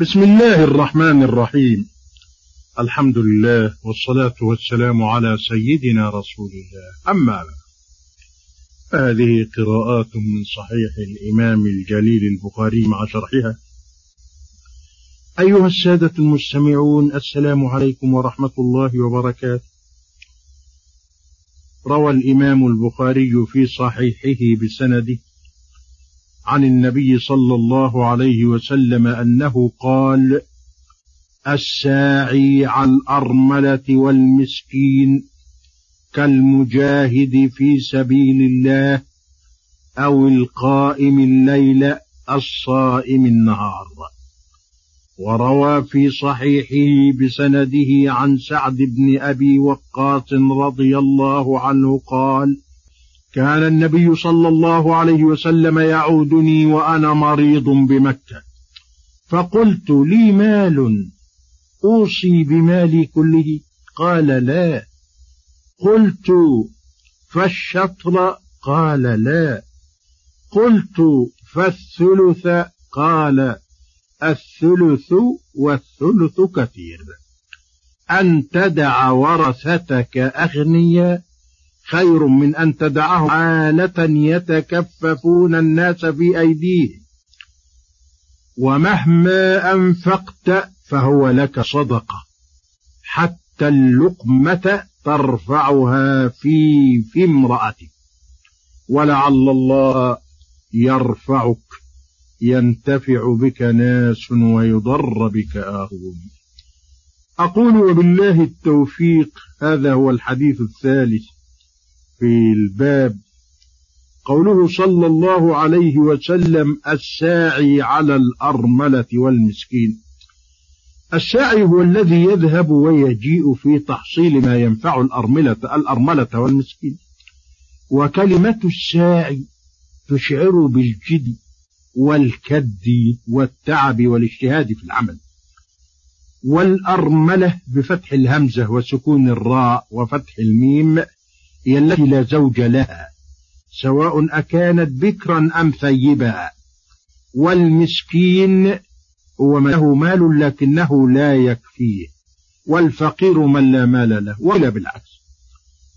بسم الله الرحمن الرحيم. الحمد لله والصلاة والسلام على سيدنا رسول الله. أما هذه قراءات من صحيح الإمام الجليل البخاري مع شرحها. أيها السادة المستمعون السلام عليكم ورحمة الله وبركاته. روى الإمام البخاري في صحيحه بسنده عن النبي صلى الله عليه وسلم أنه قال الساعي على الأرملة والمسكين كالمجاهد في سبيل الله أو القائم الليل الصائم النهار. وروى في صحيحه بسنده عن سعد بن أبي وقاص رضي الله عنه قال كان النبي صلى الله عليه وسلم يعودني وأنا مريض بمكة. فقلت لي مال؟ أوصي بمالي كله. قال لا. قلت فالشطر؟ قال لا. قلت فالثلث؟ قال الثلث والثلث كثير. أن تدع ورثتك أغنياء؟ خير من أن تدعهم عالة يتكففون الناس في أيديهم ومهما أنفقت فهو لك صدقة. حتى اللقمة ترفعها في في امرأتك. ولعل الله يرفعك. ينتفع بك ناس ويضر بك آخرون أقول وبالله التوفيق. هذا هو الحديث الثالث. في الباب. قوله صلى الله عليه وسلم الساعي على الأرملة والمسكين. الساعي هو الذي يذهب ويجيء في تحصيل ما ينفع الأرملة الأرملة والمسكين. وكلمة الساعي تشعر بالجد والكد والتعب والاجتهاد في العمل. والأرملة بفتح الهمزة وسكون الراء وفتح الميم هي التي لا زوج لها سواء أكانت بكرا أم ثيبا. والمسكين هو من له مال لكنه لا يكفيه والفقير من لا مال له ولا بالعكس.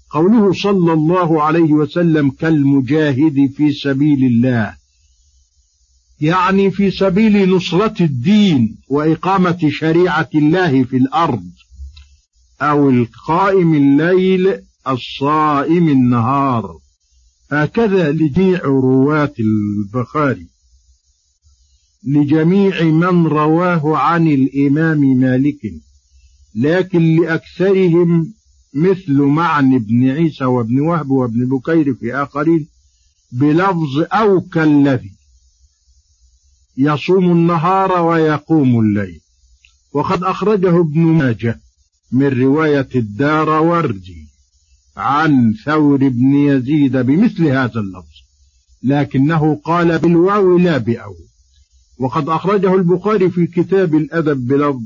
قوله صلى الله عليه وسلم كالمجاهد في سبيل الله يعني في سبيل نصرة الدين وإقامة شريعة الله في الأرض أو القائم الليل الصائم النهار. هكذا لجميع رواة البخاري. لجميع من رواه عن الإمام مالك. لكن لأكثرهم مثل معن بن عيسى وابن وهب وابن بكير في آخرين بلفظ أو كالذي. يصوم النهار ويقوم الليل. وقد أخرجه ابن ماجه من رواية الدار وردي عن ثور بن يزيد بمثل هذا اللفظ لكنه قال بالواو لا بأو. وقد أخرجه البخاري في كتاب الأدب بلفظ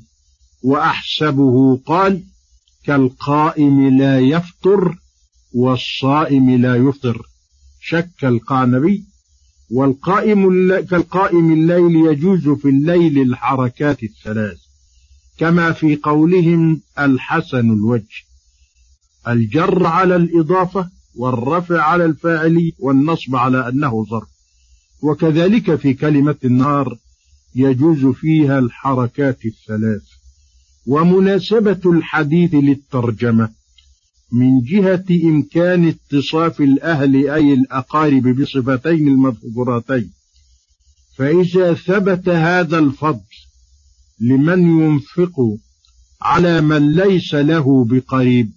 وأحسبه قال كالقائم لا يفطر والصائم لا يفطر. شك القعنبي. والقائم كالقائم الليل يجوز في الليل الحركات الثلاث كما في قولهم الحسن الوجه. الجر على الإضافة والرفع على الفاعل والنصب على أنه ظرف وكذلك في كلمة النار يجوز فيها الحركات الثلاث. ومناسبة الحديث للترجمة من جهة إمكان اتصاف الأهل أي الأقارب بصفتين المذكورتين فإذا ثبت هذا الفضل لمن ينفق على من ليس له بقريب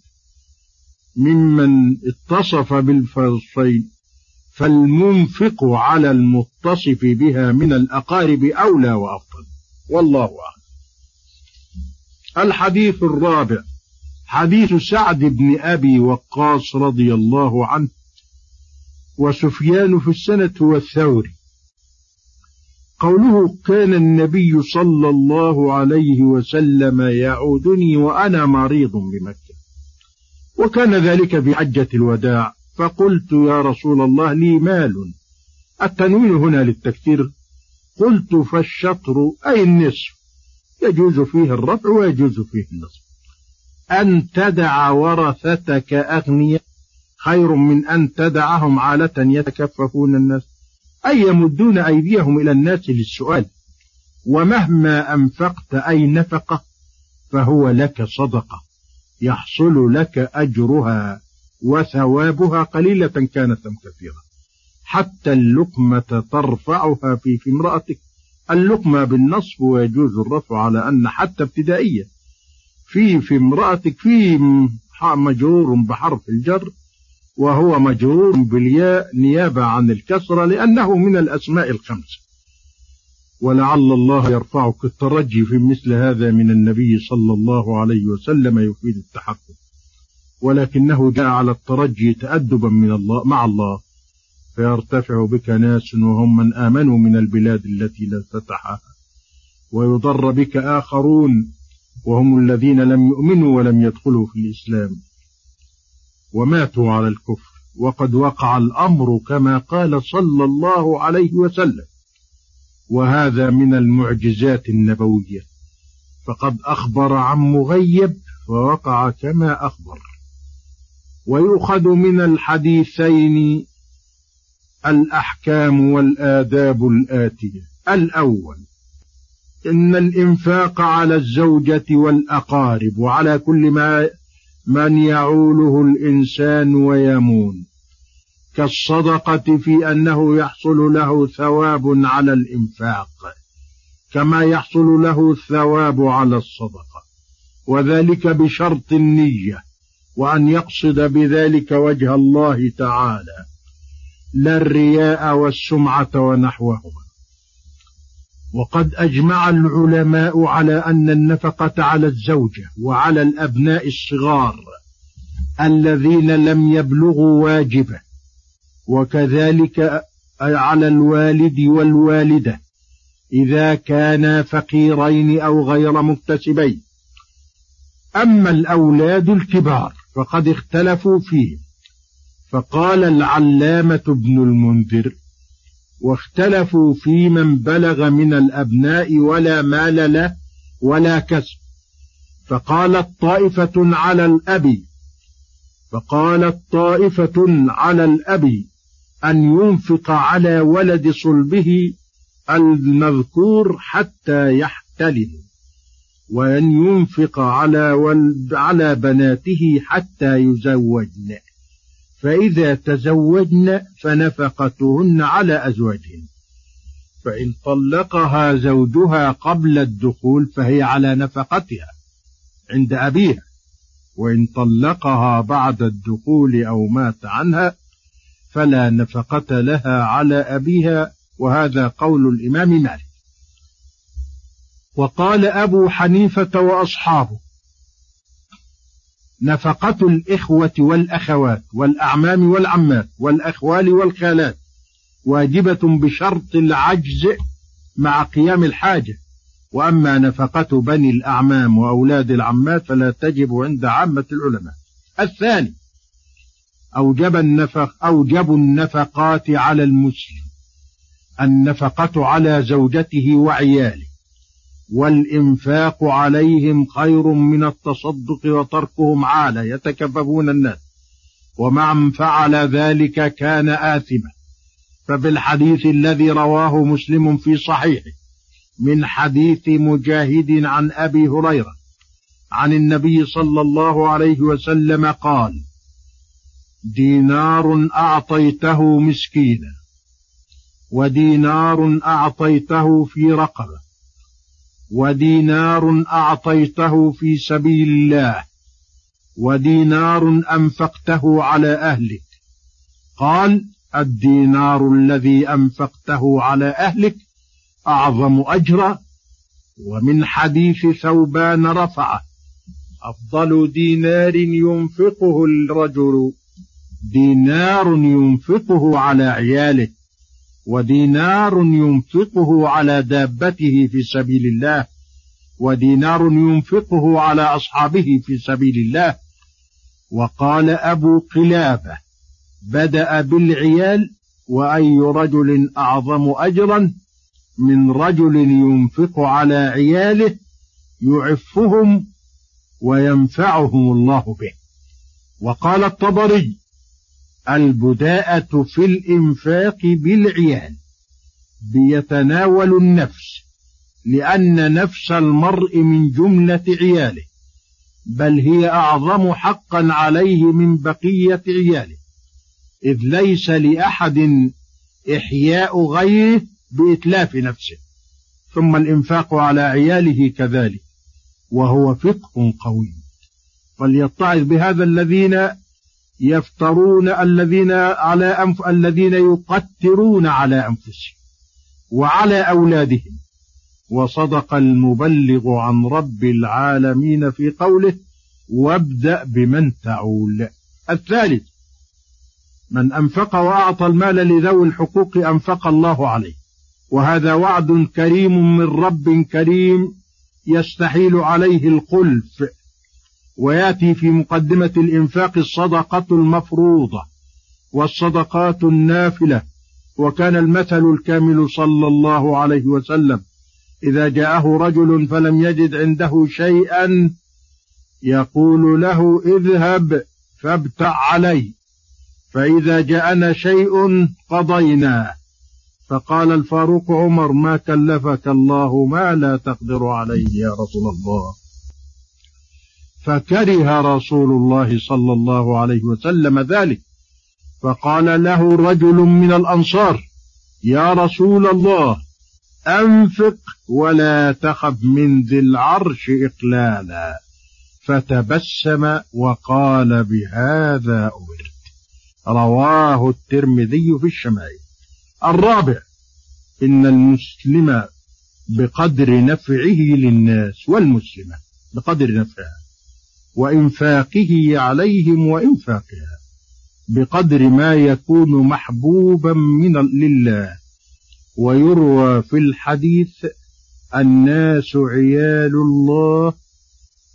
ممن اتصف بالفصين فالمنفق على المتصف بها من الأقارب أولى وأفضل. والله أعلم. الحديث الرابع حديث سعد بن أبي وقاص رضي الله عنه وسفيان في السنة هو الثوري قوله كان النبي صلى الله عليه وسلم يعودني وأنا مريض بمكة. وكان ذلك في حجة الوداع. فقلت يا رسول الله لي مال. التنوين هنا للتكثير قلت فالشطر أي النصف؟ يجوز فيه الرفع ويجوز فيه النصب أن تدع ورثتك أغنياء خير من أن تدعهم عالة يتكففون الناس. أي يمدون أيديهم إلى الناس للسؤال. ومهما أنفقت أي نفقة فهو لك صدقة. يحصل لك أجرها وثوابها قليلة كانت أم كثيرة. حتى اللقمة ترفعها في في امرأتك. اللقمة بالنصب ويجوز الرفع على أن حتى ابتدائية. في في امرأتك في مجرور بحرف الجر وهو مجرور بالياء نيابة عن الكسرة لأنه من الأسماء الخمسة. ولعل الله يرفعك الترجي في مثل هذا من النبي صلى الله عليه وسلم يفيد التحقق. ولكنه جاء على الترجي تأدبا من الله مع الله فيرتفع بك ناس وهم من آمنوا من البلاد التي لا فتحها ويضر بك آخرون وهم الذين لم يؤمنوا ولم يدخلوا في الإسلام. وماتوا على الكفر وقد وقع الأمر كما قال صلى الله عليه وسلم. وهذا من المعجزات النبوية. فقد أخبر عن مغيب فوقع كما أخبر. ويؤخذ من الحديثين الأحكام والآداب الآتية. الأول إن الإنفاق على الزوجة والأقارب وعلى كل ما من يعوله الإنسان ويمون. كالصدقة في أنه يحصل له ثواب على الإنفاق كما يحصل له الثواب على الصدقة وذلك بشرط النية وأن يقصد بذلك وجه الله تعالى لا الرياء والسمعة ونحوهما. وقد أجمع العلماء على أن النفقة على الزوجة وعلى الأبناء الصغار الذين لم يبلغوا واجبة وكذلك على الوالد والوالدة. إذا كانا فقيرين أو غير مكتسبين. أما الأولاد الكبار فقد اختلفوا فيه فقال العلامة ابن المنذر واختلفوا في من بلغ من الأبناء ولا مال له ولا كسب. فقالت طائفة على الأب. فقالت طائفة على الأب أن ينفق على ولد صلبه المذكور حتى يحتلم وأن ينفق على على بناته حتى يزوجن. فإذا تزوجن فنفقتهن على أزواجهن. فإن طلقها زوجها قبل الدخول فهي على نفقتها عند أبيها وإن طلقها بعد الدخول أو مات عنها فلا نفقة لها على أبيها وهذا قول الإمام مالك. وقال أبو حنيفة وأصحابه نفقة الإخوة والأخوات والأعمام والعمات والأخوال والخالات واجبة بشرط العجز مع قيام الحاجة. وأما نفقة بني الأعمام وأولاد العمات فلا تجب عند عامة العلماء. الثاني أوجب النفق أوجب النفقات على المسلم. النفقة على زوجته وعياله. والإنفاق عليهم خير من التصدق وتركهم عالة يتكففون الناس. ومن فعل ذلك كان آثما. فبالحديث الذي رواه مسلم في صحيحه من حديث مجاهد عن أبي هريرة عن النبي صلى الله عليه وسلم قال دينار أعطيته مسكينا ودينار أعطيته في رقبة ودينار أعطيته في سبيل الله ودينار أنفقته على أهلك. قال الدينار الذي أنفقته على أهلك أعظم أجرا ومن حديث ثوبان رفعه أفضل دينار ينفقه الرجل دينار ينفقه على عياله ودينار ينفقه على دابته في سبيل الله ودينار ينفقه على أصحابه في سبيل الله. وقال أبو قلابة بدأ بالعيال وأي رجل أعظم أجرا من رجل ينفق على عياله يعفهم وينفعهم الله به. وقال الطبري البداءة في الإنفاق بالعيال. بيتناول النفس لأن نفس المرء من جملة عياله بل هي أعظم حقا عليه من بقية عياله. إذ ليس لأحد إحياء غيره بإتلاف نفسه. ثم الإنفاق على عياله كذلك وهو فقه قوي. فليتعظ بهذا الذين يفترون الذين على أنف الذين يقترون على أنفسهم وعلى أولادهم. وصدق المبلغ عن رب العالمين في قوله وابدأ بمن تعول الثالث من أنفق وأعطى المال لذوي الحقوق أنفق الله عليه وهذا وعد كريم من رب كريم يستحيل عليه الخلف. وياتي في مقدمة الإنفاق الصدقة المفروضة والصدقات النافلة وكان المثل الكامل صلى الله عليه وسلم إذا جاءه رجل فلم يجد عنده شيئا يقول له اذهب فابتع عليه فإذا جاءنا شيء قضينا فقال الفاروق عمر ما كلفك الله ما لا تقدر عليه يا رسول الله. فكره رسول الله صلى الله عليه وسلم ذلك. فقال له رجل من الأنصار يا رسول الله أنفق ولا تخف من ذي العرش إقلالا. فتبسم وقال بهذا أمرت. رواه الترمذي في الشمائل. الرابع إن المسلم بقدر نفعه للناس والمسلمة بقدر نفعها وإنفاقه عليهم وإنفاقها بقدر ما يكون محبوبا من لله. ويروى في الحديث الناس عيال الله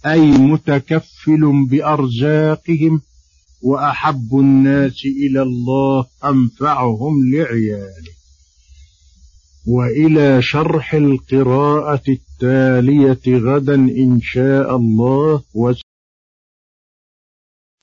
أي متكفل بأرزاقهم وأحب الناس إلى الله أنفعهم لعياله. وإلى شرح القراءة التالية غدا إن شاء الله.